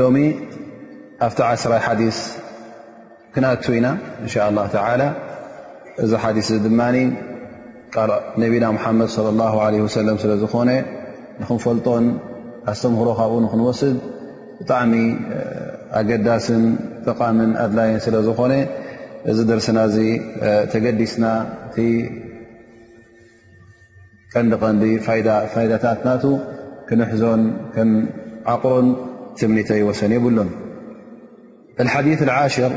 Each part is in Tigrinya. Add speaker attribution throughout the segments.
Speaker 1: ሎሚ ኣብቲ ዓስራይ ሓዲስ ክንኣቱ ኢና እንሻ ላ ተላ እዚ ሓዲስ እዚ ድማ ቃል ነቢና ሙሓመድ ለ ላ ለ ወሰለም ስለ ዝኾነ ንክንፈልጦን ኣስተምህሮ ካብኡ ንክንወስድ ብጣዕሚ ኣገዳስን ጠቓምን ኣድላይን ስለ ዝኾነ እዚ ደርስና እዚ ተገዲስና نفائدتات ناتو كن حزن كن عقر سمنتي وسنيب اللم الحديث العاشر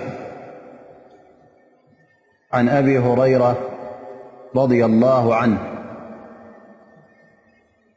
Speaker 1: عن أبي هريرة - رضي الله عنه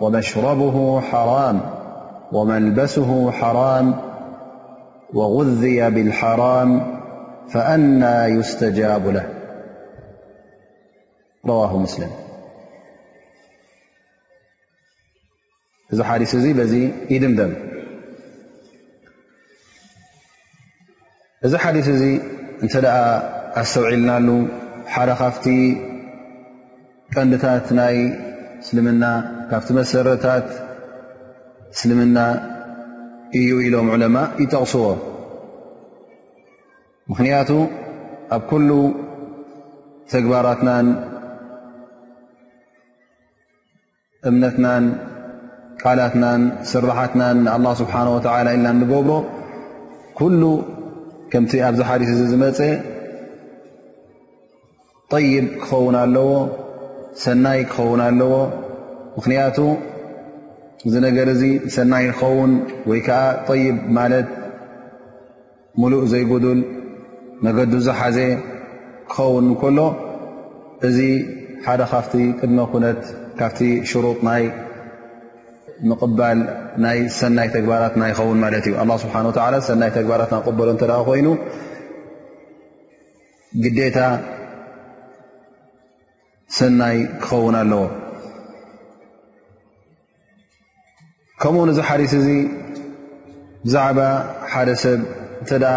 Speaker 1: ومشربه حرام وملبسه حرام وغذي بالحرام فأنا يستجاب له رواه مسلم زحارسزيبزي دمدم እዚ ሓዲስ እዚ እንተ ደኣ ኣስተውዒልናሉ ሓደ ካብቲ ቀንድታት ናይ እስልምና ካብቲ መሰረታት እስልምና እዩ ኢሎም ዑለማ ይጠቕስዎ። ምኽንያቱ ኣብ ኩሉ ተግባራትናን እምነትናን ቃላትናን ስራሓትናን ንኣላ ስብሓን ወተላ ኢልና ንገብሮ ኩሉ ከምቲ ኣብዚ ሓዲስ እዚ ዝመፀ ጠይብ ክኸውን ኣለዎ ሰናይ ክኸውን ኣለዎ ምኽንያቱ እዚ ነገር እዚ ሰናይ ይኸውን ወይ ከዓ ጠይብ ማለት ሙሉእ ዘይጉዱል መገዱ ዝሓዘ ክኸውን ከሎ እዚ ሓደ ካብቲ ቅድመ ኩነት ካብቲ ሽሩጥ ናይ ምቕባል ናይ ሰናይ ተግባራትና ይኸውን ማለት እዩ ኣላ ስብሓን ወላ ሰናይ ተግባራትና ክቕበሎ እተ ኮይኑ ግዴታ ሰናይ ክኸውን ኣለዎ ከምኡውን እዚ ሓዲስ እዚ ብዛዕባ ሓደ ሰብ እንተ ደኣ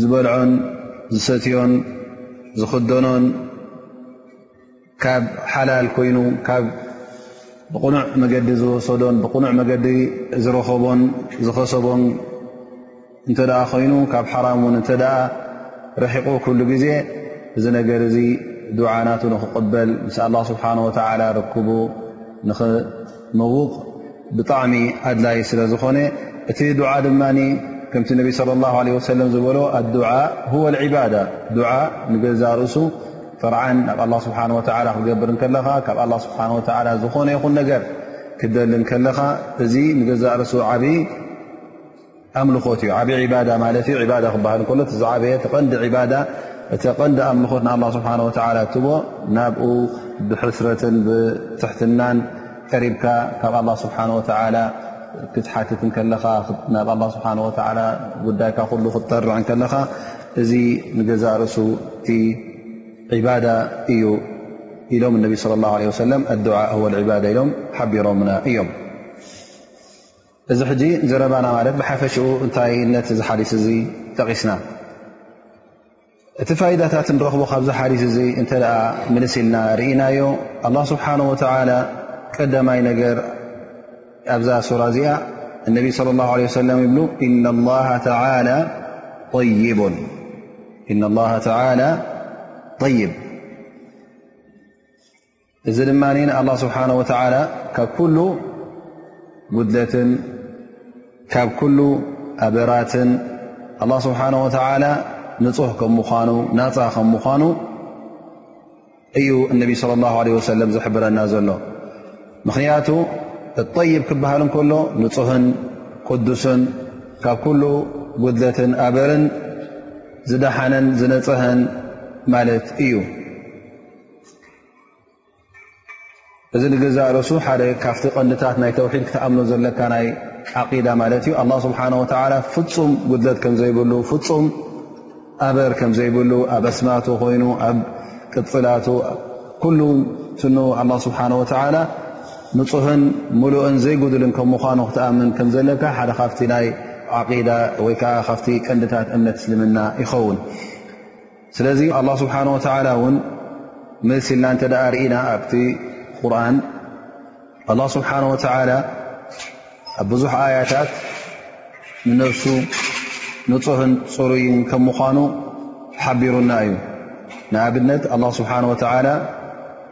Speaker 1: ዝበልዖን ዝሰትዮን ዝኽደኖን ካብ ሓላል ኮይኑ ካብ ብቕኑዕ መገዲ ዝወሰዶን ብቕኑዕ መገዲ ዝረኸቦን ዝኸሰቦን እንተ ኮይኑ ካብ ሓራም እውን እተ ርሒቑ ኩሉ ግዜ እዚ ነገር እዚ ዱዓ ናቱ ንክቕበል ምስ ኣላ ስብሓን ወተላ ርክቡ ንኽመውቕ ብጣዕሚ ኣድላይ ስለ ዝኾነ እቲ ዱዓ ድማ ከምቲ ነቢ ለ ላ ለ ወሰለም ዝበሎ ኣዱዓ ሁወ ልዕባዳ ዱዓ ንገዛ ርእሱ ጥርዓን ናብ ኣላ ስብሓን ወተላ ክትገብር ከለኻ ካብ ኣላ ስብሓን ወተላ ዝኾነ ይኹን ነገር ክደሊ ከለኻ እዚ ንገዛእ ርእሱ ዓብዪ ኣምልኾት እዩ ዓብ ባዳ ማለት እዩ ባዳ ክበሃል ከሎ ዝዓበየ ቐንዲ ባዳ እ ቐንዲ ኣምልኾት ንኣ ስብሓ ወ ትቦ ናብኡ ብሕስረትን ብትሕትናን ቀሪብካ ካብ ኣላ ስብሓ ወ ክትሓትት ከለኻ ናብ ኣ ስብሓ ወ ጉዳይካ ሉ ክትጠርዕ ከለኻ እዚ ንገዛ ርእሱ እቲ ባዳ እዩ ኢሎም ነቢ ለ ላ ለ ወሰለም ኣድዓ ባዳ ኢሎም ሓቢሮምና እዮም እዚ ሕጂ ዘረባና ማለት ብሓፈሽኡ እንታይነት እዚ ሓዲስ እዚ ጠቒስና እቲ ፋይዳታት ንረኽቦ ካብዚ ሓዲስ እዚ እንተ ምልስ ኢልና ርኢናዮ ኣላ ስብሓን ወተላ ቀዳማይ ነገር ኣብዛ ሱራ እዚኣ እነቢ ስለ ላሁ ለ ሰለም ይብሉ እና ላሃ ተላ ይቡን እና ላሃ ተላ ጠይብ እዚ ድማ ንኣላህ ስብሓን ወተዓላ ካብ ኩሉ ጉድለትን ካብ ኩሉ ኣበራትን ኣላ ስብሓን ወተዓላ ንፁህ ከም ምዃኑ ናፃ ከም ምዃኑ እዩ እነቢ ስለ ላሁ ለ ወሰለም ዝሕብረና ዘሎ ምኽንያቱ እጠይብ ክበሃል እንከሎ ንፁህን ቅዱስን ካብ ኩሉ ጉድለትን ኣበርን ዝደሓነን ዝነፅሀን ማለት እዩ እዚ ንገዛእ ርእሱ ሓደ ካብቲ ቀንድታት ናይ ተውሒድ ክትኣምኖ ዘለካ ናይ ዓቂዳ ማለት እዩ ኣላ ስብሓን ወተዓላ ፍፁም ጉድለት ከም ዘይብሉ ፍፁም ኣበር ከም ዘይብሉ ኣብ ኣስማቱ ኮይኑ ኣብ ቅፅላቱ ኩሉ ትኑ ኣላ ስብሓን ወተዓላ ንፁህን ሙሉእን ዘይጉድልን ከም ምኳኑ ክትኣምን ከም ዘለካ ሓደ ካብቲ ናይ ዓቂዳ ወይ ከዓ ካብቲ ቀንድታት እምነት እስልምና ይኸውን ስለዚ ኣላ ስብሓን ወተላ እውን መልሲልና እንተ ደኣ ርኢና ኣብቲ ቁርን ኣላ ስብሓን ወተላ ኣብ ብዙሕ ኣያታት ንነብሱ ንፁህን ፅሩይን ከም ምዃኑ ሓቢሩና እዩ ንኣብነት ኣላ ስብሓን ወተላ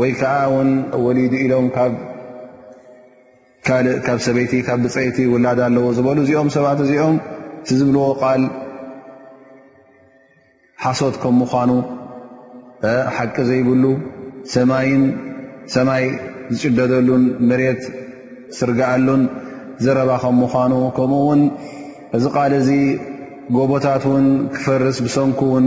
Speaker 1: ወይ ከዓ ውን ወሊዱ ኢሎም ካብ ካልእ ካብ ሰበይቲ ካብ ብፀይቲ ውላድ ኣለዎ ዝበሉ እዚኦም ሰባት እዚኦም እቲ ዝብልዎ ቃል ሓሶት ከም ምኳኑ ሓቂ ዘይብሉ ሰማይን ሰማይ ዝጭደደሉን መሬት ስርግኣሉን ዘረባ ከም ምኳኑ ከምኡ ውን እዚ ቃል እዚ ጎቦታት ውን ክፈርስ ብሰንኩ ውን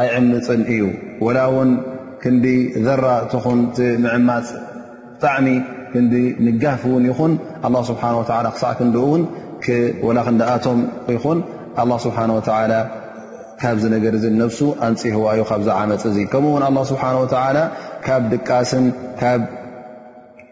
Speaker 1: ኣይዕምጽን እዩ ወላ ውን ክንዲ ዘራ ትኹን ምዕማጽ ብጣዕሚ ክንዲ ንጋፍ እውን ይኹን ኣላ ስብሓን ወላ ክሳዕ ክንዲ እውን ወላ ክንድኣቶም ይኹን ኣላ ስብሓን ወላ ካብዚ ነገር እዚ ነብሱ ኣንፅህዋ እዩ ካብዚ ዓመፅ እዚ ከምኡ ውን ኣላ ስብሓን ወላ ካብ ድቃስን ካብ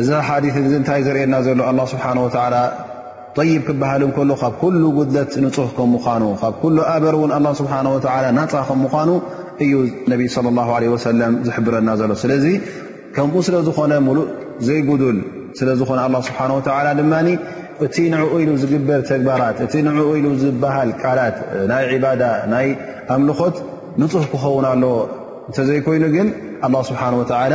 Speaker 1: እዚ ሓዲት እዚ እንታይ ዘርእየና ዘሎ ኣላ ስብሓን ወተዓላ ጠይብ ክበሃል እንከሎ ካብ ኩሉ ጉድለት ንፁህ ከም ምዃኑ ካብ ኩሉ ኣበር እውን ኣላ ስብሓን ወተዓላ ናፃ ከም ምዃኑ እዩ ነቢ ስለ ላ ለ ወሰለም ዝሕብረና ዘሎ ስለዚ ከምኡ ስለ ዝኾነ ሙሉእ ዘይጉዱል ስለ ዝኾነ ኣላ ስብሓን ወተዓላ ድማ እቲ ንዕኡ ኢሉ ዝግበር ተግባራት እቲ ንዕኡ ኢሉ ዝበሃል ቃላት ናይ ዒባዳ ናይ ኣምልኾት ንፁህ ክኸውን ኣለዎ እንተዘይኮይኑ ግን ኣላ ስብሓን ወተዓላ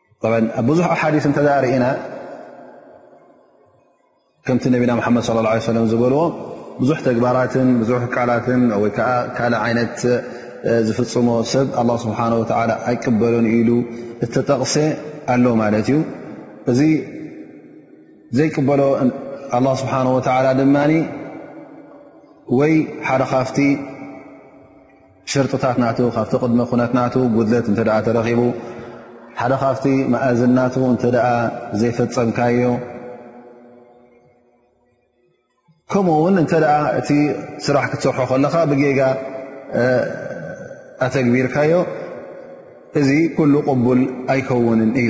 Speaker 1: ኣብ ብዙሕ ኣሓዲስ እንተ ርእና ከምቲ ነቢና ሓመድ صለ ه ሰለም ዝበልዎ ብዙሕ ተግባራትን ብዙ ቃላትን ወይ ከዓ ካልእ ዓይነት ዝፍፅሞ ሰብ ኣላ ስብሓን ወላ ኣይቅበሎን ኢሉ እተጠቕሰ ኣሎ ማለት እዩ እዚ ዘይቅበሎ ኣላ ስብሓን ወላ ድማ ወይ ሓደ ካፍቲ ሸርጥታት ናቱ ካብቲ ቅድመ ኩነት ናቱ ጉድለት እንተ ተረኺቡ ሓደ ካብቲ መእዝን ናቱ እንተ ዘይፈፀምካዮ ከምኡ ውን እንተ እቲ ስራሕ ክትሰርሖ ከለኻ ብጌጋ ኣተግቢርካዮ እዚ ኩሉ ቅቡል ኣይከውንን እዩ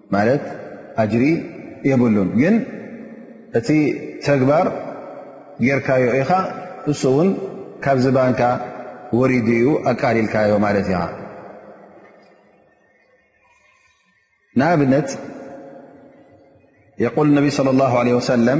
Speaker 1: ማለት ኣጅሪ የብሉን ግን እቲ ተግባር ጌርካዮ ኢኻ እሱ እውን ካብ ዝባንካ ወሪዱ እዩ ኣቃሊልካዮ ማለት ኢኻ ንኣብነት የቁል ነቢ صለ ላه ለ ወሰለም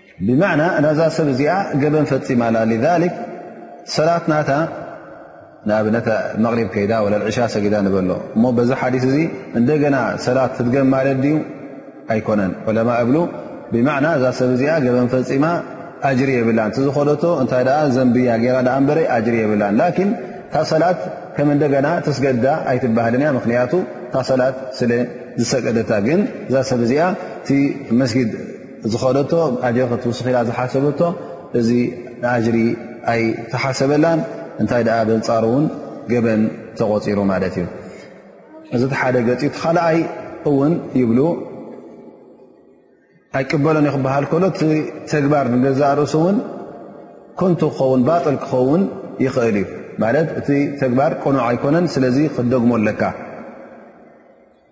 Speaker 1: ብማዕና ናዛ ሰብ እዚኣ ገበን ፈፂማላ ሊዛሊክ ሰላት ናታ ንኣብነት መቕሪብ ከይዳ ወላ ዕሻ ሰጊዳ ንበሎ እሞ በዚ ሓዲስ እዚ እንደገና ሰላት ክትገም ማለት ድዩ ኣይኮነን ዑለማ እብሉ ብማዕና እዛ ሰብ እዚኣ ገበን ፈፂማ ኣጅሪ የብላን እቲ ዝኸደቶ እንታይ ደኣ ዘንብያ ገይራ ደኣ እምበረ ኣጅሪ የብላን ላኪን እታ ሰላት ከም እንደገና ተስገዳ ኣይትበሃልን እያ ምክንያቱ እታ ሰላት ስለ ዝሰገደታ ግን እዛ ሰብ እዚኣ እቲ መስጊድ ዝኸደቶ ኣጅሪ ክትውስኺላ ዝሓሰበቶ እዚ ንኣጅሪ ኣይተሓሰበላን እንታይ ደኣ በንጻሩ እውን ገበን ተቖፂሩ ማለት እዩ እዚ ሓደ ገፂ እቲ ካልኣይ እውን ይብሉ ኣይቅበሎን ክበሃል ከሎ እቲ ተግባር ንገዛእ ርእሱ እውን ኮንቱ ክኸውን ባጥል ክኸውን ይኽእል እዩ ማለት እቲ ተግባር ቅኑዕ ኣይኮነን ስለዚ ክትደግሞ ኣለካ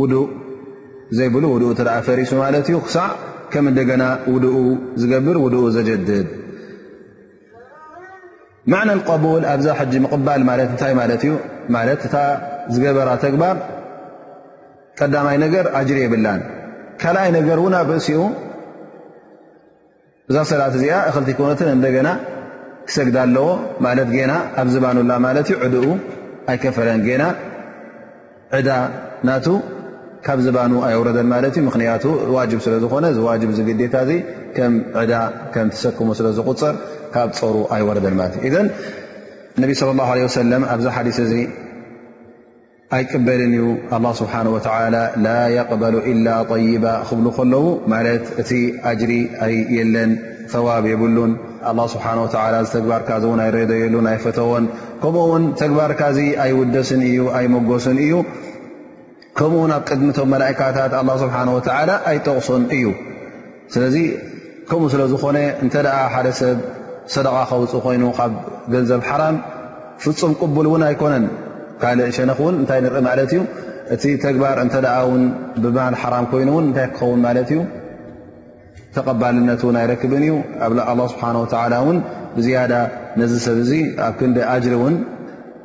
Speaker 1: ውዱእ ዘይብሉ ውድኡ እተ ፈሪሱ ማለት እዩ ክሳዕ ከም እንደገና ውድኡ ዝገብር ውድኡ ዘጀድድ ማዕና ቀቡል ኣብዛ ሕጂ ምቕባል ማለት እንታይ ማለት እዩ ማለት እታ ዝገበራ ተግባር ቀዳማይ ነገር ኣጅሪ የብላን ካልኣይ ነገር እውን ኣብ ርእሲኡ እዛ ሰላት እዚኣ እክልቲ ኮነትን እንደገና ክሰግዳ ኣለዎ ማለት ጌና ኣብ ዝባኑላ ማለት እዩ ዕድኡ ኣይከፈለን ጌና ዕዳ ናቱ ካብ ዝባኑ ኣይወረደን ማለት እዩ ምክንያቱ ዋጅብ ስለ ዝኾነ ዝዋብ ዝግዴታ እዚ ከም ዕዳ ከም ተሰክሙ ስለ ዝቁፅር ካብ ፀሩ ኣይወረደን ማለት እዩ እዘ ነቢ ለ ላ ለ ወሰለም ኣብዚ ሓዲስ እዚ ኣይቅበልን እዩ ኣላ ስብሓን ወተዓላ ላ የቅበሉ ኢላ ጠይባ ክብሉ ከለዉ ማለት እቲ ኣጅሪ ኣይ የለን ተዋብ የብሉን ኣላ ስብሓን ወተላ ዝተግባርካ እዚ እውን ኣይረደየሉን ኣይፈተዎን ከምኡ ውን ተግባርካ እዚ ኣይውደስን እዩ ኣይመጎስን እዩ ከምኡውን ኣብ ቅድሚቶም መላእካታት ኣላ ስብሓን ወተዓላ ኣይጠቕሱን እዩ ስለዚ ከምኡ ስለ ዝኾነ እንተ ሓደ ሰብ ሰደቓ ከውፅእ ኮይኑ ካብ ገንዘብ ሓራም ፍፁም ቅቡል እውን ኣይኮነን ካልእ ሸነኽ እውን እንታይ ንርኢ ማለት እዩ እቲ ተግባር እንተ ውን ብማል ሓራም ኮይኑ እውን እንታይ ክኸውን ማለት እዩ ተቐባልነት እውን ኣይረክብን እዩ ኣብ ኣላ ስብሓን ወተላ እውን ብዝያዳ ነዚ ሰብ እዚ ኣብ ክንዲ ኣጅሪ እውን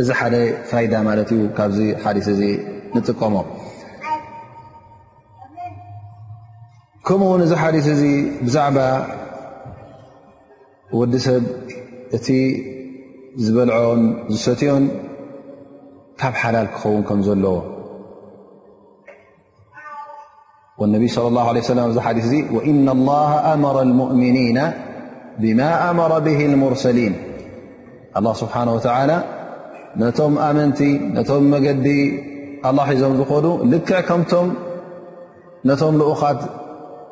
Speaker 1: እዚ ሓደ ፋይዳ ማለት እዩ ካብዚ ሓዲስ እዚ ንጥቀሞ ከምኡ ውን እዚ ሓዲስ እዚ ብዛዕባ ወዲ ሰብ እቲ ዝበልዖን ዝሰትዮን ካብ ሓላል ክኸውን ከም ዘለዎ والنبي صلى الله عليه وسلم ف حدث وإن الله أمر المؤمنين بما أمر به المرسلين الله سبحانه وتعالى نم أمنت نم مجد الله ዞم زخدو لكع كمتم نم لقخت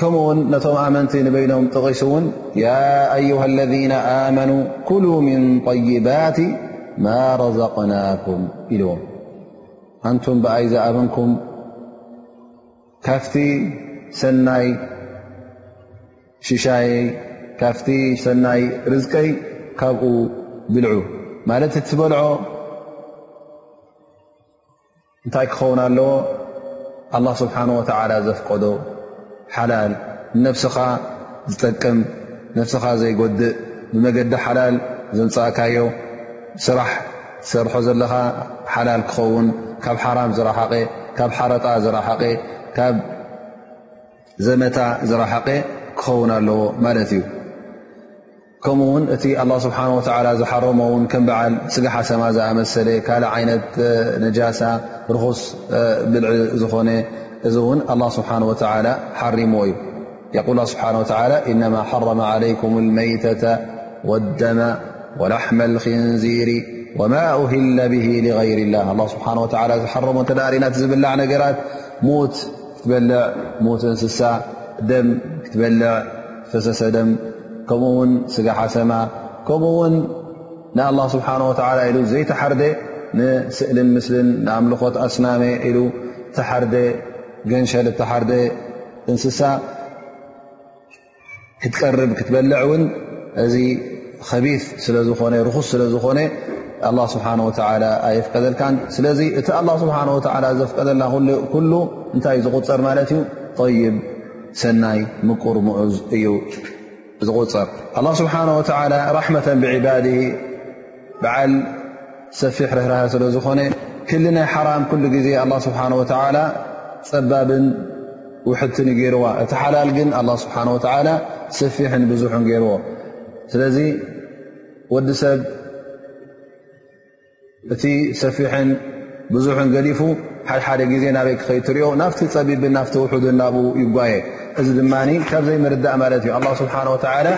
Speaker 1: ከምኡ ውን ነቶም ኣመንቲ ንበይኖም ጠቒሱ ውን ያ ኣዩሃ ለذነ ኣመኑ ኩሉ ምን طይባት ማ ረዘቅናኩም ኢልዎም ኣንቱም ብኣይ ዝኣመንኩም ካፍቲ ሰናይ ሽሻይ ካፍቲ ሰናይ ርዝቀይ ካብኡ ብልዑ ማለት እትበልዖ እንታይ ክኸውን ኣለዎ ኣላ ስብሓን ወተላ ዘፍቀዶ ሓላል ንነብስኻ ዝጠቅም ነብስኻ ዘይጎድእ ብመገዲ ሓላል ዘምፃእካዮ ስራሕ ትሰርሖ ዘለኻ ሓላል ክኸውን ካብ ሓራም ዝረሓቐ ካብ ሓረጣ ዝረሓቐ ካብ ዘመታ ዝረሓቐ ክኸውን ኣለዎ ማለት እዩ كم ن الله سبحانه وتعالى حرم كم بعل سجحسما مسل ل عين ناسة ر لع ن ن الله سبحانه وتعالى حرم ي يقول ه بحنه وعالى إنما حرم عليكم الميتة والدم ولحم الخنزير وما أهل به لغير الله الله سباه وى حر رنت بلع نرت م ክትበልዕ ሞት እንስሳ ደም ክትበልዕ ፈሰሰ ደም ከምኡ ውን ስጋ ሓሰማ ከምኡ ውን ንኣላ ስብሓን ወላ ኢሉ ዘይተሓርደ ንስእልን ምስልን ንኣምልኾት ኣስናመ ኢሉ ተሓርደ ገንሸል ተሓርደ እንስሳ ክትቀርብ ክትበልዕ እውን እዚ ከቢ ስለዝኾነ ርኹስ ስለዝኾነ ኣላ ስብሓን ወተላ ኣየፍቀደልካን ስለዚ እቲ ኣላ ስብሓን ወተላ ዘፍቀደልና ኩሉ እንታይ እዩ ዝቁፀር ማለት እዩ ጠይብ ሰናይ ምቁር ምዑዝ እዩ ዝቁፅር ኣላ ስብሓን ወተላ ራሕመተን ብዕባድ በዓል ሰፊሕ ርህራሀ ስለ ዝኾነ ክሊ ናይ ሓራም ኩሉ ግዜ ኣላ ስብሓን ወተዓላ ፀባብን ውሕድትን ገይርዋ እቲ ሓላል ግን ኣላ ስብሓን ወተዓላ ሰፊሕን ብዙሑን ገይርዎ ስለዚ ወዲ ሰብ እቲ ሰፊሕን ብዙሕን ገዲፉ ሓድሓደ ግዜ ናበይ ክኸይድ ትሪኦ ናብቲ ፀቢብን ናብቲ ውሑድን ናብኡ ይጓየ እዚ ድማ ካብ ዘይምርዳእ ማለት እዩ ኣላ ስብሓን ወተዓላ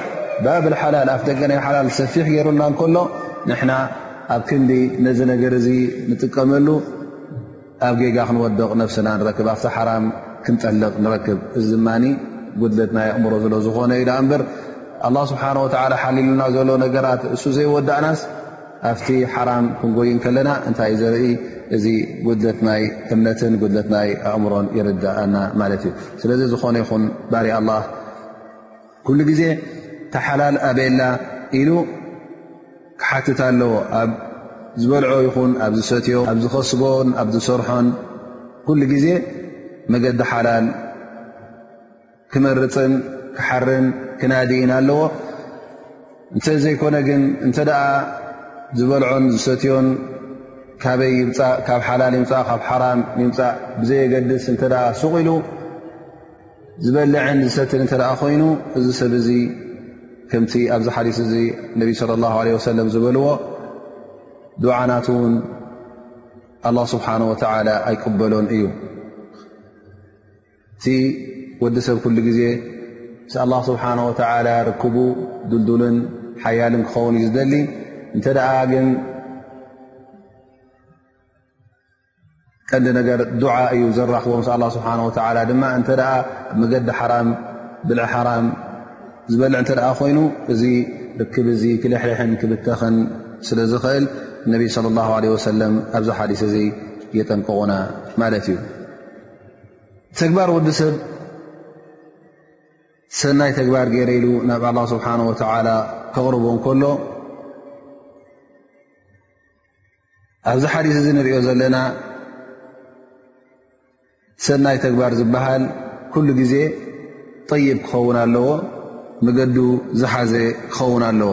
Speaker 1: ባብል ሓላል ኣፍ ደገ ናይ ሓላል ሰፊሕ ገይሩና እንከሎ ንሕና ኣብ ክንዲ ነዚ ነገር እዚ ንጥቀመሉ ኣብ ጌጋ ክንወድቕ ነብስና ንረክብ ኣብቲ ሓራም ክንጠልቕ ንረክብ እዚ ድማ ጉድለት ናይ ኣእምሮ ዝለ ዝኾነ እዩ ዳኣ እምበር ኣላ ስብሓን ወተዓላ ሓሊሉና ዘሎ ነገራት እሱ ዘይወዳእናስ ኣብቲ ሓራም ክንጎይ ከለና እንታይ እዩ ዘርኢ እዚ ጉድለት ናይ እምነትን ጉድለት ናይ ኣእምሮን ይርዳኣና ማለት እዩ ስለዚ ዝኾነ ይኹን ባርያ ኣላ ኩሉ ግዜ ተሓላል ኣበየላ ኢሉ ክሓትት ኣለዎ ኣብ ዝበልዖ ይኹን ኣብ ዝሰትዮ ኣብ ዝኸስቦን ኣብ ዝሰርሖን ኩሉ ግዜ መገዲ ሓላል ክመርፅን ክሓርን ክናዲእን ኣለዎ እንተ ዘይኮነ ግን እንተ ዝበልዖን ዝሰትዮን ካበይ ይምፃእ ካብ ሓላል ይምፃእ ካብ ሓራም ይምፃእ ብዘየገድስ እንተ ሱቕ ኢሉ ዝበልዕን ዝሰትን እተ ኮይኑ እዚ ሰብ እዚ ከምቲ ኣብዚ ሓዲስ እዚ ነቢ ለ ላ ለ ወሰለም ዝበልዎ ዱዓናት እውን ኣላ ስብሓን ወተላ ኣይቅበሎን እዩ እቲ ወዲ ሰብ ኩሉ ግዜ ምስ ኣላ ስብሓን ወተዓላ ርክቡ ድልዱልን ሓያልን ክኸውን እዩ ዝደሊ እንተ ደኣ ግን ቀንዲ ነገር ዱዓ እዩ ዘራኽቦ ምስ ኣላ ስብሓን ወተዓላ ድማ እንተ ደኣ መገዲ ሓራም ብልዒ ሓራም ዝበልዕ እንተ ደኣ ኮይኑ እዚ ርክብ እዚ ክልሕልሕን ክብተኽን ስለ ዝኽእል ነቢይ ስለ ላሁ ለ ወሰለም ኣብዚ ሓዲስ እዚ የጠንቀቑና ማለት እዩ ተግባር ወዲ ሰብ ሰናይ ተግባር ገይረ ኢሉ ናብ ኣላ ስብሓን ወተዓላ ከቕርቦ እንከሎ ኣብዚ ሓዲስ እዚ ንሪኦ ዘለና ሰናይ ተግባር ዝበሃል ኩሉ ግዜ ጠይብ ክኸውን ኣለዎ መገዱ ዝሓዘ ክኸውን ኣለዎ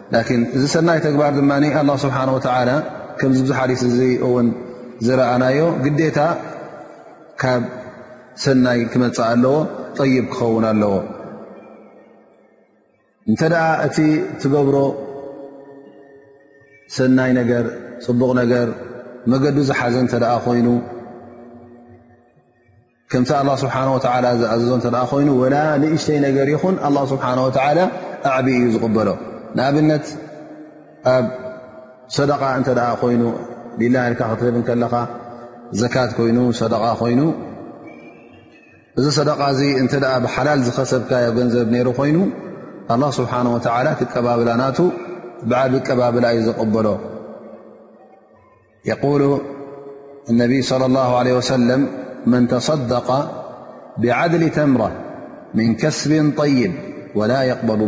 Speaker 1: ላኪን እዚ ሰናይ ተግባር ድማ ኣላ ስብሓን ወተላ ከምዚ ብዙ ሓዲስ እዚ እውን ዝረኣናዮ ግዴታ ካብ ሰናይ ክመፅእ ኣለዎ ጠይብ ክኸውን ኣለዎ እንተ ደኣ እቲ ትገብሮ ሰናይ ነገር ፅቡቕ ነገር መገዱ ዝሓዘ እንተ ደኣ ኮይኑ ከምቲ ኣላ ስብሓን ወላ ዝኣዘዞ እተ ኮይኑ ወላ ንእሽተይ ነገር ይኹን ኣላ ስብሓን ወላ ኣዕብ እዩ ዝቕበሎ ንኣብነት ኣብ ሰደቃ እንተ ኮይኑ ሊላ ኢልካ ክትህብ ከለኻ ዘካት ኮይኑ ሰደቃ ኮይኑ እዚ ሰደቃ እዚ እንተ ብሓላል ዝኸሰብካዮ ገንዘብ ነይሩ ኮይኑ ኣላ ስብሓን ወላ ትቀባብላ ናቱ ብዓብ ቀባብላ እዩ ዘቕበሎ يق اነ صلى الله عله وسلم من تصدق بعدل تمرة من كسب طيب ولا يقبل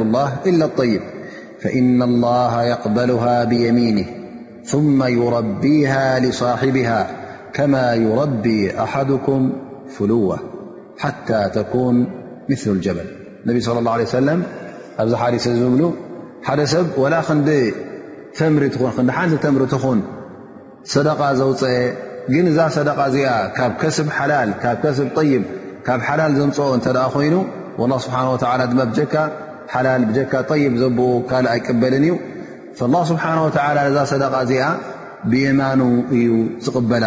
Speaker 1: الله إلا الطيب فإن الله يقبلها بيمينه ثم يربيها لصاحبها كما يربي أحدكم فلوة ሓታ ተኩን ምሉ ጀበል ነቢ ለ ላ ለ ሰለም ኣብዚ ሓዲስ እዚ ዝብሉ ሓደ ሰብ ወላ ክንዲ ተምሪ ትኹን ክንዲ ሓንቲ ተምሪ ትኹን ሰደቃ ዘውፀአ ግን እዛ ሰደቃ እዚኣ ካብ ከስብ ሓላል ካብ ከስብ ጠይብ ካብ ሓላል ዘምፅኦ እንተ ኮይኑ ላ ስብሓን ወላ ድማ ብጀካ ሓላል ብጀካ ጠይብ ዘብኡ ካልእ ኣይቅበልን እዩ ላ ስብሓን ወላ ነዛ ሰደቃ እዚኣ ብየማኑ እዩ ዝቕበላ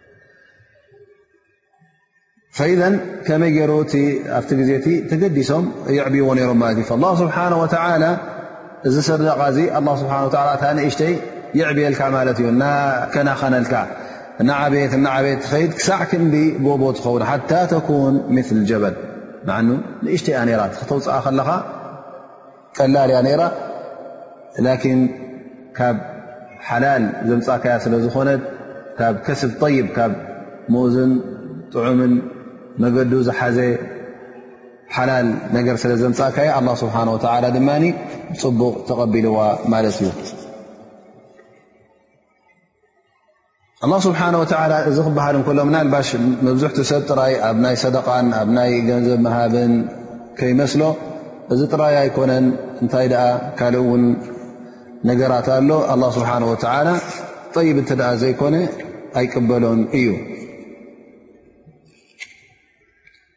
Speaker 1: ፈኢዘ ከመይ ገይሩ ኣብቲ ግዜ እቲ ተገዲሶም የዕብዎ ነሮም ማለት እዩ ላ ስብሓን ወተላ እዚ ሰደቃ እዚ ኣላ ስብሓ እታ ንእሽተይ ይዕብየልካ ማለት እዩ እናከናኸነልካ እናዓበየት እናዓበየት ትኸይድ ክሳዕ ክንዲ ጎቦ ትኸውን ሓታ ተኩን ምል ጀበል ን ንእሽተይ ያ ነራ ተውፅኣ ከለኻ ቀላል እያ ነራ ላኪን ካብ ሓላል ዘምፃካያ ስለ ዝኾነት ካብ ከስብ ጠይብ ካብ ምኡዝን ጥዑምን መገዱ ዝሓዘ ሓላል ነገር ስለ ዘምፃእካያ ኣላ ስብሓን ወተላ ድማ ፅቡቕ ተቐቢልዋ ማለት እዩ ኣላ ስብሓን ወተላ እዚ ክበሃል እንከሎ ምናልባሽ መብዝሕቲ ሰብ ጥራይ ኣብ ናይ ሰደቃን ኣብ ናይ ገንዘብ መሃብን ከይመስሎ እዚ ጥራይ ኣይኮነን እንታይ ደኣ ካልእ እውን ነገራት ኣሎ ኣላ ስብሓን ወተላ ጠይብ እንተ ደኣ ዘይኮነ ኣይቅበሎን እዩ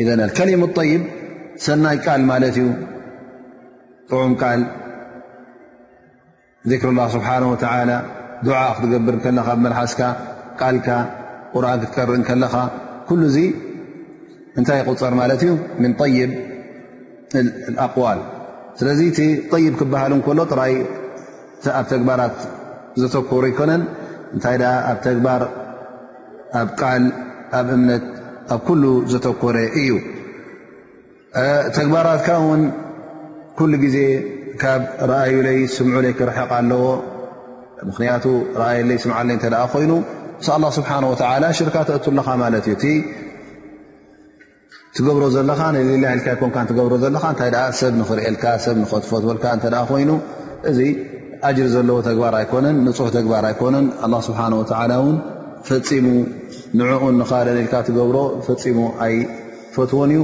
Speaker 1: ኢለናል ከሊሙ ጠይብ ሰናይ ቃል ማለት እዩ ጥዑም ቃል ዚክር ላ ስብሓን ወተላ ድዓ ክትገብር ከለኻ ብመልሓስካ ቃልካ ቁርን ክትቀርእ ከለኻ ኩሉ እዙ እንታይ ይቁፀር ማለት እዩ ምን ጠይብ ኣቅዋል ስለዚ እቲ ጠይብ ክበሃል ከሎ ጥራይ ኣብ ተግባራት ዘተኮሩ ኣይኮነን እንታይ ኣብ ተግባር ኣብ ቃል ኣብ እምነት ኣብ ኩሉ ዘተኮረ እዩ ተግባራትካ ውን ኩሉ ግዜ ካብ ረኣዩለይ ስምዑለይ ክርሕቕ ኣለዎ ምክንያቱ ረኣየለይ ስምዓለይ እተ ኮይኑ ምስ ኣላ ስብሓን ወተላ ሽርካ ተእቱ ኣለኻ ማለት እዩ ትገብሮ ዘለኻ ንሊላ ኢልካ ይኮንካ ትገብሮ ዘለኻ እንታይ ደኣ ሰብ ንኽርእልካ ሰብ ንኸትፈትወልካ እንተ ኮይኑ እዚ ኣጅሪ ዘለዎ ተግባር ኣይኮነን ንፁሕ ተግባር ኣይኮነን ኣላ ስብሓን ወተዓላ እውን ፈፂሙ ንዕኡን ንኻልእን ኢልካ ትገብሮ ፈፂሙ ኣይፈትዎን እዩ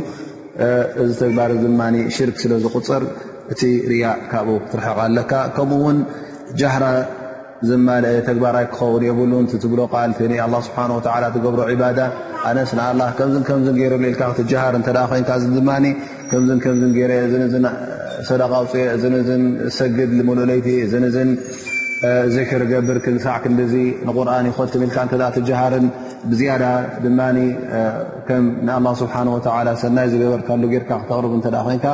Speaker 1: እዚ ተግባር ድማ ሽርክ ስለ ዝቁፅር እቲ ርያ ካብኡ ክትርሕቕ ኣለካ ከምኡ እውን ጃህራ ዝማልአ ተግባር ኣይክኸውን የብሉን ትብሎ ቃል ን ኣላ ስብሓን ወላ ትገብሮ ዕባዳ ኣነስ ንኣላ ከምዝን ከምዝን ገይሩ ልልካ ክትጀሃር እተ ኮይንካ እዚ ድማ ከምዝን ከምዝን ገይረ እዝንእዝን ሰደቃ ውፅኤ እዝንእዝን ሰግድ ልምሉእ ለይቲ እዝንእዝን ዚክር ገብር ክሳዕ ክንዲዚ ንቁርን ይኸትም ኢልካ እተ ትጀሃርን ብዝያዳ ድማ ከም ንኣላ ስብሓን ወላ ሰናይ ዝገበርካሉ ጌርካ ክተቕርብ እተ ኮይንካ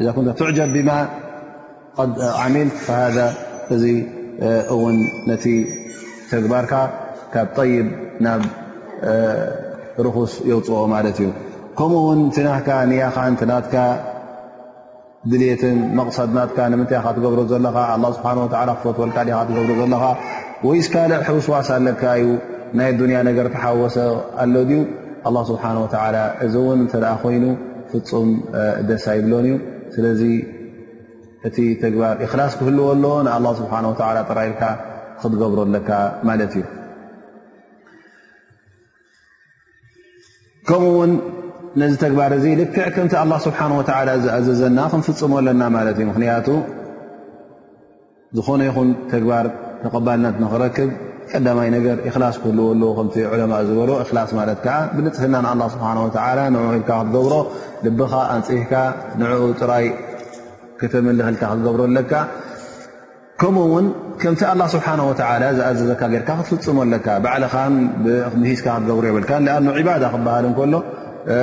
Speaker 1: እዛ ኩንታ ትዕጀብ ቢማ ቐድ ዓሚልት ፈሃዛ እዚ እውን ነቲ ተግባርካ ካብ ጠይብ ናብ ርኹስ የውፅኦ ማለት እዩ ከምኡ ውን እቲ ናካ ንያኻ ን ናትካ ድልትን መቕሰድ ናትካ ንምንታይ ካ ትገብሮ ዘለኻ ኣላ ስብሓን ወላ ክፈትወልካ ዲካ ትገብሮ ዘለኻ ወይስ ካልዕ ሕውስዋስ ኣለካ እዩ ናይ ኣዱንያ ነገር ተሓወሰ ኣሎ ድዩ ኣላ ስብሓን ወላ እዚ እውን እንተ ኮይኑ ፍፁም ደስ ኣይብሎን እዩ ስለዚ እቲ ተግባር እክላስ ክህልዎ ኣለዎ ንኣላ ስብሓ ወላ ጥራይልካ ክትገብሮ ኣለካ ማለት እዩ ከምኡ ውን ነዚ ተግባር እዚ ልክዕ ከምቲ ኣላ ስብሓን ወላ ዝኣዘዘና ክንፍፅሞ ኣለና ማለት እዩ ምክንያቱ ዝኾነ ይኹን ተግባር ተቐባልነት ንኽረክብ ቀዳማይ ነገር እኽላስ ክህልዎ ኣለዎ ከምቲ ዑለማእ ዝበሎ እኽላስ ማለት ከዓ ብንፅህና ንኣላ ስብሓን ወተዓላ ንዑ ኢልካ ክትገብሮ ልብኻ ኣንፅህካ ንዕኡ ጥራይ ከተምልኽ ኢልካ ክትገብሮ ኣለካ ከምኡ ውን ከምቲ ኣላ ስብሓን ወተላ ዝኣዘዘካ ጌርካ ክትፍፅሙ ኣለካ ባዕልኻን ሂዝካ ክትገብሩ የብልካ ኣ ዒባዳ ክበሃል እንከሎ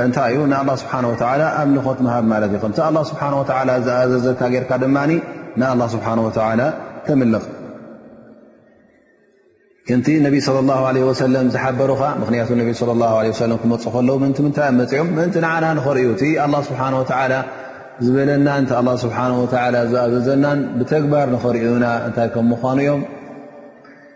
Speaker 1: እንታይ እዩ ንኣላ ስብሓን ወተላ ኣምልኾት ምሃብ ማለት እዩ ከምቲ ኣላ ስብሓን ወተላ ዝኣዘዘካ ጌርካ ድማ ንኣላ ስብሓን ወተላ ተምልኽ ከምቲ ነቢ ስለ ላ ለ ወሰለም ዝሓበሩኻ ምክንያቱ ነቢ ስለ ላ ለ ሰለም ክመፁ ከለዉ ምንቲ ምንታይ ብ መፅኦም ምእንቲ ንዓና ንኸርእዩ እቲ ኣላ ስብሓን ወተላ ዝበለናን እቲ ኣላ ስብሓን ወተላ ዝኣዘዘናን ብተግባር ንኸርእዩና እንታይ ከም ምኳኑ እዮም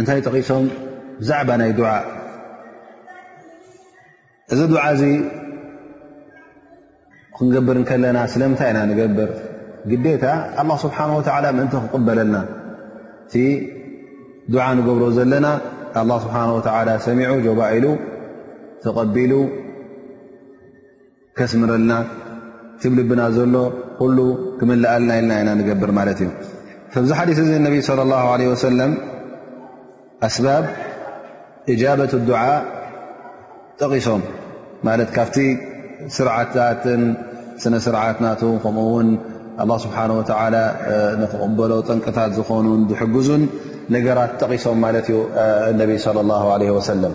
Speaker 1: እንታይ ጠቒሶም ብዛዕባ ናይ ዱዓ እዚ ዱዓ እዚ ክንገብር ከለና ስለምንታይ ኢና ንገብር ግዴታ ኣላ ስብሓን ወተላ ምእንቲ ክቕበለልና እቲ ዱዓ ንገብሮ ዘለና ኣላ ስብሓን ወተላ ሰሚዑ ጆባኢሉ ተቐቢሉ ከስምረልና ትብ ልብና ዘሎ ኩሉ ክምልኣልና ኢልና ኢና ንገብር ማለት እዩ ከምዚ ሓዲስ እዚ ነቢ صለ ላ ለ ወሰለም ኣስባብ እጃበት ድዓ ጠቒሶም ማለት ካብቲ ስርዓታትን ስነ ስርዓት ናቱ ከምኡ ውን ኣላ ስብሓን ወተላ ንክቕበሎ ጠንቅታት ዝኾኑን ዝሕግዙን ነገራት ጠቒሶም ማለት እዩ ነቢ ለ ላ ለ ወሰለም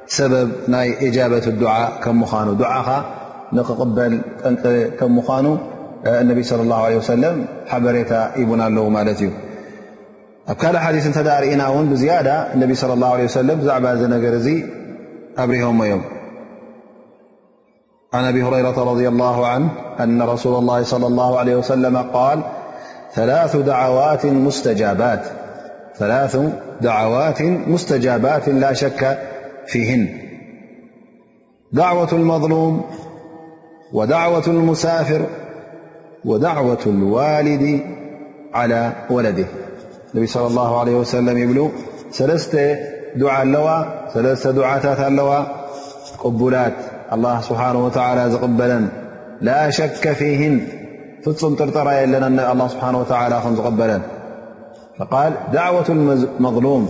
Speaker 1: ሰበብ ናይ እጃበት ዱዓ ከም ምዃኑ ዱዓኻ ንክቕበል ጠንቂ ከም ምዃኑ እነቢ ስለ ላ ለ ወሰለም ሓበሬታ ይቡና ኣለዉ ማለት እዩ ኣብ ካልእ ሓዲስ እንተ ርእና እውን ብዝያዳ እነቢ ስለ ላ ለ ወሰለም ብዛዕባ እዚ ነገር እዚ ኣብሪሆሞ እዮም عن أب هريرة رضي الله عنه أن رسول الله صلى الله عليه وسلم -قال ثلاث دعوات مستجابات لا شك في هن دعوة المظلوم ودعوة المسافر ودعوة الوالد على ولده النبي صلى الله عليه وسلم يبلو سلست دعا اللوى سلست دعات اللوى بلات الله سبحانه وتعالى قبل لا شك في هن ف طرطرالله سبحانه وتعالى ن قبل فقال دعوة المظلوم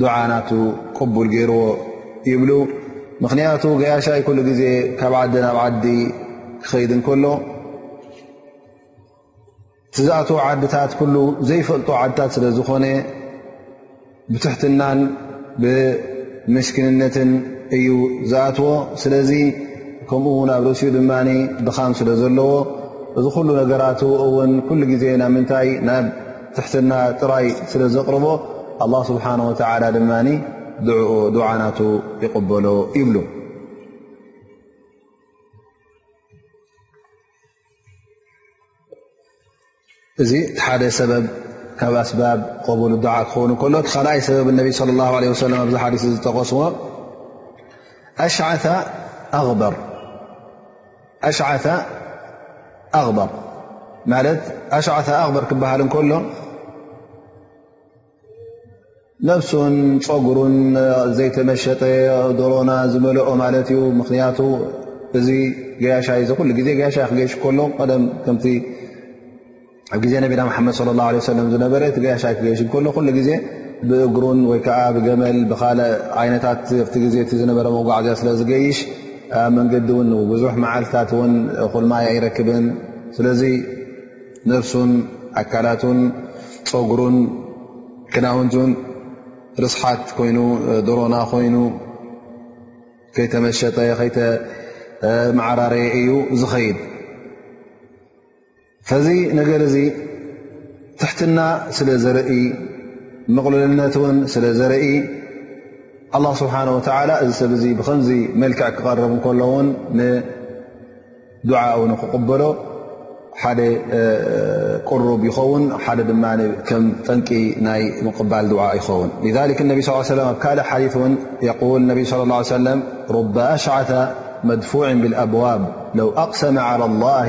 Speaker 1: ዱዓ ናቱ ቅቡል ገይርዎ ይብሉ ምኽንያቱ ገያሻይ ኩሉ ግዜ ካብ ዓዲ ናብ ዓዲ ክኸይድ እንከሎ ትዝኣት ዓድታት ኩሉ ዘይፈልጡ ዓድታት ስለ ዝኾነ ብትሕትናን ብምስኪንነትን እዩ ዝኣትዎ ስለዚ ከምኡ ውን ኣብ ርእሲኡ ድማ ድኻም ስለ ዘለዎ እዚ ኩሉ ነገራቱ እውን ኩሉ ግዜ ናብ ምንታይ ናብ ትሕትና ጥራይ ስለ ዘቕርቦ ኣላ ስብሓን ወተዓላ ድማ ድዑኡ ዱዓናቱ ይቕበሎ ይብሉ እዚ እቲ ሓደ ሰበብ ካብ ኣስባብ ቐቡል ዱዓ ክኸውን ከሎ እቲ ካልኣይ ሰበብ ነቢ صለ ላه ለ ሰለ ኣብዚ ሓዲስ ዝጠቀስዎ ኣሽዓታ ኣኽበር ኣሽዓተ ኣክበር ማለት ኣሽዓተ ኣክበር ክበሃል እንከሎ ነብሱን ፀጉሩን ዘይተመሸጠ ዶሮና ዝመልኦ ማለት እዩ ምክንያቱ እዚ ገያሻይ እዚ ኩሉ ግዜ ገያሻይ ክገይሽ ከሎ ቀደም ከምቲ ኣብ ግዜ ነቢና መሓመድ صለ ላه ለ ሰለም ዝነበረ እቲ ገያሻይ ክገይሽ እከሎ ኩሉ ግዜ ብእግሩን ወይ ከዓ ብገመል ብካልእ ዓይነታት ኣብቲ ግዜ እቲ ዝነበረ መጓዕዝያ ስለ ዝገይሽ ኣብ መንገዲ እውን ብዙሕ መዓልትታት እውን ኩልማይ ኣይረክብን ስለዚ ነፍሱን ኣካላቱን ፀጉሩን ክዳውንቱን ርስሓት ኮይኑ ድሮና ኮይኑ ከይተመሸጠ ከይተመዓራረየ እዩ ዝኸይድ فذ نر تحتن ل زر مقللنت ل زر الله سبحنه وتعلى س بم ملكع قرب كل ن ندعء قبل ح قرب يون ጠن مقبل دعء يون لذلك الني صلى ا ي وسم أ كل حدث يول ان صلى الله عيه وسلم رب أشعث مدفوع بالأبواب لو أقسم على الله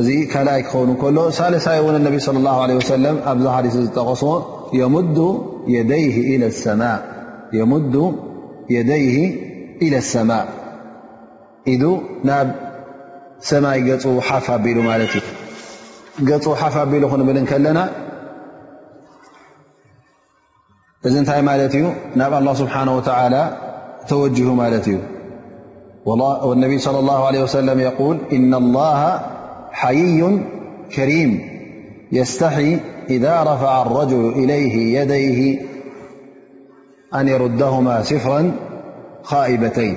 Speaker 1: እዚ ካልኣይ ክኸውን ከሎ ሳልሳይ እውን ነቢ صለ ላه ለ ወሰለም ኣብዚ ሓዲስ ዝጠቐስዎ የሙዱ የደይህ ኢለ ሰማእ ኢዱ ናብ ሰማይ ገፁ ሓፍ ኣቢሉ ማለት እዩ ገፁ ሓፍ ኣቢሉ ክንብል ከለና ذ نتي ملت ي نب الله سبحانه وتعالى توجه ملت ي والنبي صلى الله عليه وسلم يقول إن الله حيي كريم يستحي إذا رفع الرجل إليه يديه أن يردهما سفرا خائبتين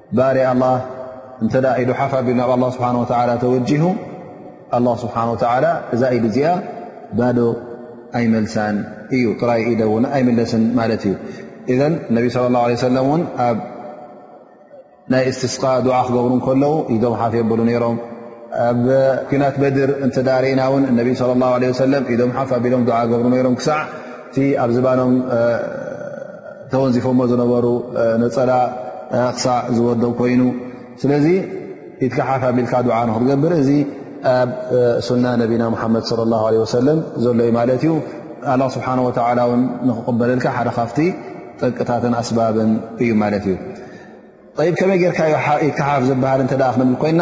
Speaker 1: ባርያ ኣላ እንተ ኢዱ ሓፍ ኣቢሉ ናብ ኣላ ስብሓን ወተላ ተወጂሁ ኣላ ስብሓን ወተላ እዛ ኢድ እዚኣ ባዶ ኣይመልሳን እዩ ጥራይ ኢደ እውን ኣይምለስን ማለት እዩ እዘን ነቢ ስለ ላ ለ ሰለም እውን ኣብ ናይ እስትስቃ ድዓ ክገብሩ ከለዉ ኢዶም ሓፍ የብሉ ነይሮም ኣብ ኩናት በድር እንተ ርእና እውን እነቢ ስለ ላ ለ ሰለም ኢዶም ሓፍ ኣቢሎም ድዓ ገብሩ ነይሮም ክሳዕ እቲ ኣብ ዝባኖም ተወንዚፎሞ ዝነበሩ ነፀላ ክሳዕ ዝወደው ኮይኑ ስለዚ ኢትካሓፍ ኣቢልካ ዱዓ ንክትገብር እዚ ኣብ ሱና ነቢና ሙሓመድ ለ ላ ለ ወሰለም ዘሎ ዩ ማለት እዩ ኣላ ስብሓን ወተላ ውን ንክቕበለልካ ሓደ ካብቲ ጠቅታትን ኣስባብን እዩ ማለት እዩ ይ ከመይ ጌርካዮ ኢትካሓፍ ዝበሃል እተ ክንብል ኮይና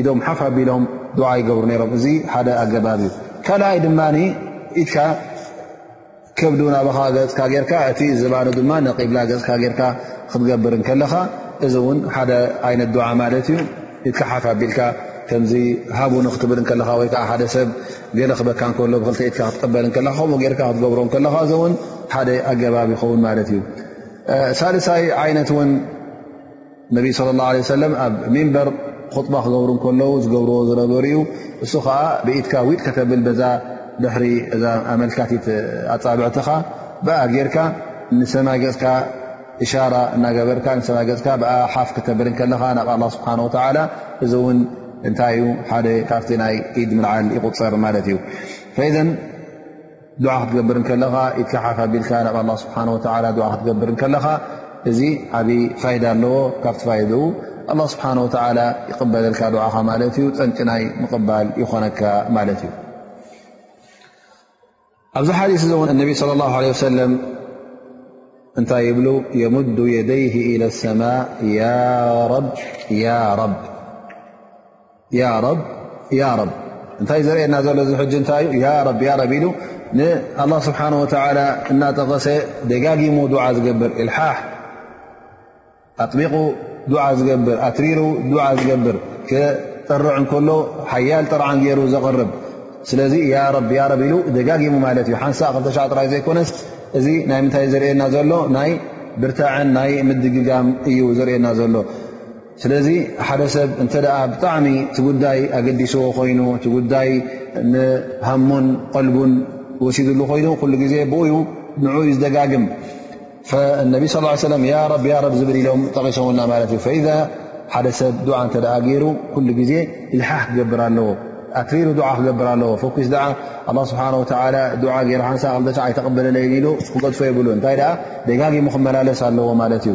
Speaker 1: ኢዶም ሓፍ ኣቢሎም ዱዓ ይገብሩ ነይሮም እዚ ሓደ ኣገባብ እዩ ካልኣይ ድማ ኢድካ ከብዱ ናባኻ ገፅካ ጌርካ እቲ ዝባኑ ድማ ንቂብላ ገፅካ ጌርካ ክትገብር እንከለኻ እዚ እውን ሓደ ዓይነት ዱዓ ማለት እዩ ኢድካ ሓፍ ኣቢልካ ከምዚ ሃቡኒ ክትብል ከለኻ ወይ ከዓ ሓደ ሰብ ገለ ክበካ እንከሎ ብክልተ ኢድካ ክትቀበል ከለኻ ከምኡ ጌርካ ክትገብሮ ከለኻ እዚ እውን ሓደ ኣገባብ ይኸውን ማለት እዩ ሳልሳይ ዓይነት እውን ነቢ صለ ላه ለ ሰለም ኣብ ሚንበር ኹጥባ ክገብሩ ከለዉ ዝገብርዎ ዝነበሩ እዩ እሱ ከዓ ብኢትካ ዊጥ ከተብል በዛ ድሕሪ እዛ ኣመልካቲት ኣፃብዕትኻ ብኣ ጌርካ ንሰማይ ገፅካ እሻራ እናገበርካ ንሰማይ ገፅካ ብኣ ሓፍ ክተብል ከለኻ ናብ ኣላ ስብሓን ወተላ እዚ እውን እንታይ እዩ ሓደ ካብቲ ናይ ኢድ ምልዓል ይቁፀር ማለት እዩ ፈዘን ዱዓ ክትገብር ከለኻ ኢትካ ሓፍ ኣቢልካ ናብ ኣላ ስብሓን ወተላ ዱዓ ክትገብር ከለኻ እዚ ዓብዪ ፋይዳ ኣለዎ ካብቲ ፋይድኡ ኣላ ስብሓን ወተላ ይቕበለልካ ዱዓኻ ማለት እዩ ጠንቂ ናይ ምቕባል ይኾነካ ማለት እዩ ኣብዚ ሓዲስ እዚ እውን እነቢ ስለ ላሁ ለ ወሰለም እንታይ ይብሉ የሙዱ የደይህ ኢለ ሰማ ያ ረብ ያ ረብ እንታይ ዘርእየና ዘሎ ዚ ሕጂ እንታይ እዩ ያረብ ያረብ ኢሉ ንኣላ ስብሓን ወተላ እናጠቐሰ ደጋጊሙ ዱዓ ዝገብር ኢልሓሕ ኣጥቢቑ ዱዓ ዝገብር ኣትሪሩ ዱዓ ዝገብር ክጥርዕ እንከሎ ሓያል ጥርዓን ገይሩ ዘቕርብ ስለዚ ያረብ ያረብ ኢሉ ደጋጊሙ ማለት እዩ ሓንሳ ክተሻ ጥራይ ዘይኮነስ እዚ ናይ ምንታይ ዘርእየና ዘሎ ናይ ብርታዕን ናይ ምድግጋም እዩ ዘርእየና ዘሎ ስለዚ ሓደ ሰብ እንተ ብጣዕሚ እቲ ጉዳይ ኣገዲስዎ ኮይኑ እቲ ጉዳይ ንሃሙን ቐልቡን ወሲድሉ ኮይኑ ኩሉ ግዜ ብኡዩ ንኡ ዩ ዝደጋግም ነቢ ስ ሰለ ያረብ ያረብ ዝብል ኢሎም ጠቒሶውና ማለት እዩ ፈኢዛ ሓደ ሰብ ዱዓ እንተ ገይሩ ኩሉ ግዜ ኢልሓሕ ክገብር ኣለዎ ኣትሪሩ ዱዓ ክገብር ኣለዎ ፎኪስ ድዓ ኣላ ስብሓን ወተላ ዱዓ ገይሩ ሓንሳ ክልተሻ ኣይተቐበለለይ ኢሉ ክገድፎ የብሉ እንታይ ደኣ ደጋጊሙ ክመላለስ ኣለዎ ማለት እዩ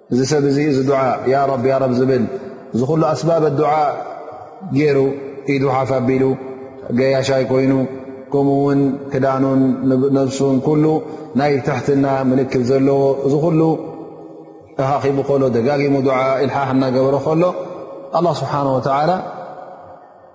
Speaker 1: እዚ ሰብ እዚ እዚ ዱዓ ያ ረብ ያ ረብ ዝብል እዚ ኩሉ ኣስባብ ኣዱዓ ገይሩ ኢዱ ሓፍ ኣቢሉ ገያሻይ ኮይኑ ከምኡ ውን ክዳኑን ነብሱን ኩሉ ናይ ትሕትና ምልክት ዘለዎ እዚ ኩሉ ተኻኺቡ ከሎ ደጋጊሙ ዱዓ ኢልሓሕ እናገበረ ከሎ ኣላ ስብሓን ወተዓላ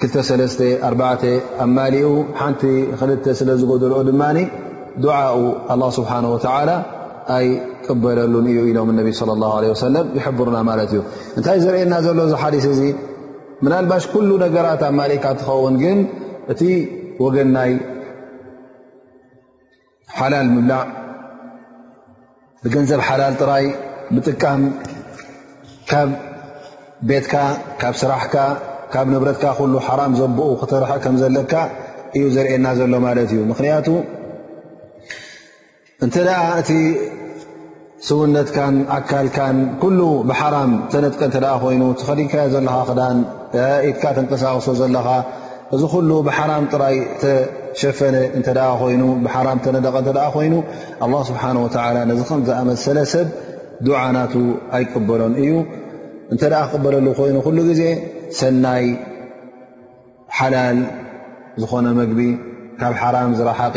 Speaker 1: ክልተ ሰለስተ ኣርባዕተ ኣማሊኡ ሓንቲ ክልተ ስለ ዝጎደልኦ ድማ ዱዓኡ ኣላ ስብሓን ወተዓላ ኣይቅበለሉን እዩ ኢሎም ነቢ ለ ላ ለ ወሰለም ይሕብሩና ማለት እዩ እንታይ ዘርእየና ዘሎ እዚ ሓዲስ እዚ ምናልባሽ ኩሉ ነገራት ኣማሊእካ ትኸውን ግን እቲ ወገናይ ሓላል ምብላዕ ብገንዘብ ሓላል ጥራይ ምጥቃም ካብ ቤትካ ካብ ስራሕካ ካብ ንብረትካ ኩሉ ሓራም ዘቦኡ ክተርሐ ከም ዘለካ እዩ ዘርእየና ዘሎ ማለት እዩ ምክንያቱ እንተ እቲ ስውነትካን ኣካልካን ኩሉ ብሓራም ዝተነጥቀ እተ ኮይኑ ተኸዲንካዮ ዘለኻ ክዳን ኢትካ ተንቀሳቕሶ ዘለኻ እዚ ኩሉ ብሓራም ጥራይ ተሸፈነ እተ ኮይኑ ብሓራም ተነደቐ እተ ኮይኑ ኣላ ስብሓን ወላ ነዚ ከም ዝኣመሰለ ሰብ ዱዓናቱ ኣይቀበሎን እዩ እንተ ክቅበለሉ ኮይኑ ኩሉ ግዜ ሰናይ ሓላል ዝኾነ መግቢ ካብ ሓራም ዝረሓቀ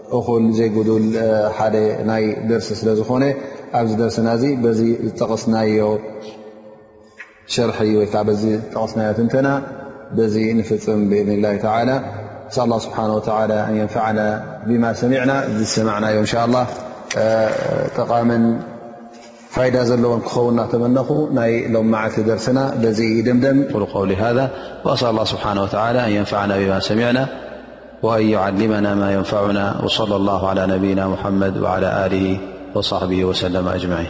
Speaker 1: እኹል ዘይጉዱል ሓደ ናይ ደርሲ ስለ ዝኾነ ኣብዚ ደርስና እዚ በዚ ዝጠቐስናዮ ሸርሒ ወይከዓ በዚ ዝጠቐስናዮ ትንተና በዚ ንፍፅም ብእድን ላ ተላ ሳ ላ ስብሓን ወተላ ኣን የንፈዕና ብማ ሰሚዕና ዝሰማዕናዮ እንሻ ላ ጠቓምን فائدة زلو كخو ناتمنخ ني لمعت درسنا لزي يدمدم قل قول هذا وأسأل الله سبحانه وتعالى أن ينفعنا بما سمعنا وأن يعلمنا ما ينفعنا وصلى الله على نبينا محمد وعلى آله وصحبه وسلم أجمعين